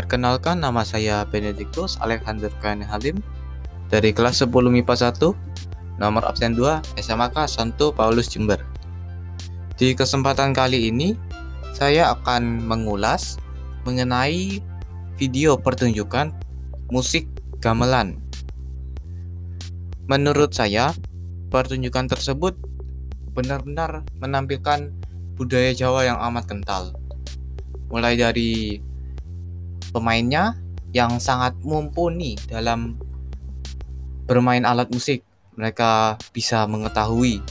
Perkenalkan nama saya Benedictus Alexander Kane Halim dari kelas 10 MIPA 1 nomor absen 2 SMK Santo Paulus Jember. Di kesempatan kali ini saya akan mengulas mengenai video pertunjukan musik gamelan. Menurut saya, pertunjukan tersebut benar-benar menampilkan budaya Jawa yang amat kental. Mulai dari pemainnya yang sangat mumpuni dalam bermain alat musik. Mereka bisa mengetahui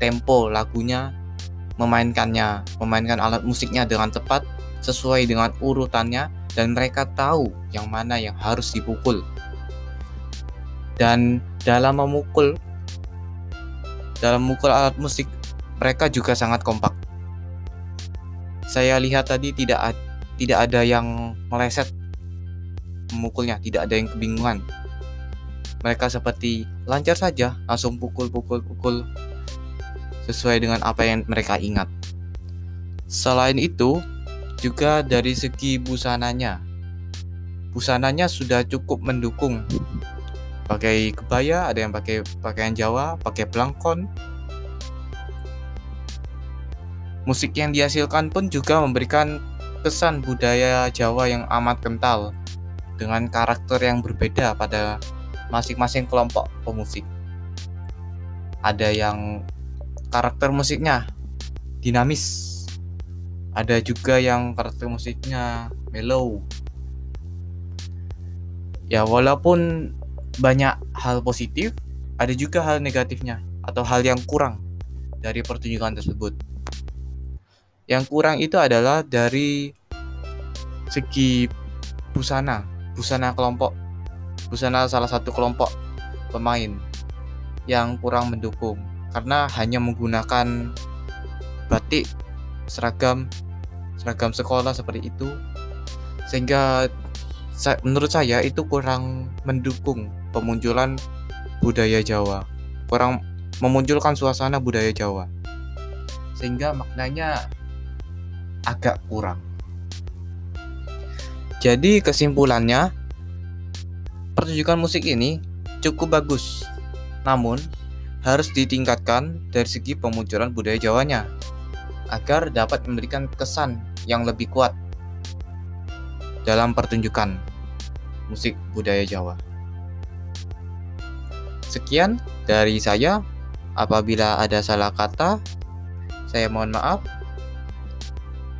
tempo lagunya, memainkannya, memainkan alat musiknya dengan tepat sesuai dengan urutannya dan mereka tahu yang mana yang harus dipukul. Dan dalam memukul dalam memukul alat musik mereka juga sangat kompak. Saya lihat tadi tidak tidak ada yang meleset memukulnya, tidak ada yang kebingungan. Mereka seperti lancar saja, langsung pukul-pukul-pukul sesuai dengan apa yang mereka ingat. Selain itu, juga dari segi busananya. Busananya sudah cukup mendukung. Pakai kebaya, ada yang pakai pakaian Jawa, pakai belangkon, musik yang dihasilkan pun juga memberikan kesan budaya Jawa yang amat kental dengan karakter yang berbeda pada masing-masing kelompok pemusik. Ada yang karakter musiknya dinamis. Ada juga yang karakter musiknya mellow. Ya, walaupun banyak hal positif, ada juga hal negatifnya atau hal yang kurang dari pertunjukan tersebut. Yang kurang itu adalah dari segi busana, busana kelompok, busana salah satu kelompok pemain yang kurang mendukung. Karena hanya menggunakan batik seragam seragam sekolah seperti itu. Sehingga menurut saya itu kurang mendukung pemunculan budaya Jawa. Kurang memunculkan suasana budaya Jawa. Sehingga maknanya agak kurang. Jadi kesimpulannya, pertunjukan musik ini cukup bagus, namun harus ditingkatkan dari segi pemunculan budaya Jawanya agar dapat memberikan kesan yang lebih kuat dalam pertunjukan musik budaya Jawa. Sekian dari saya. Apabila ada salah kata, saya mohon maaf.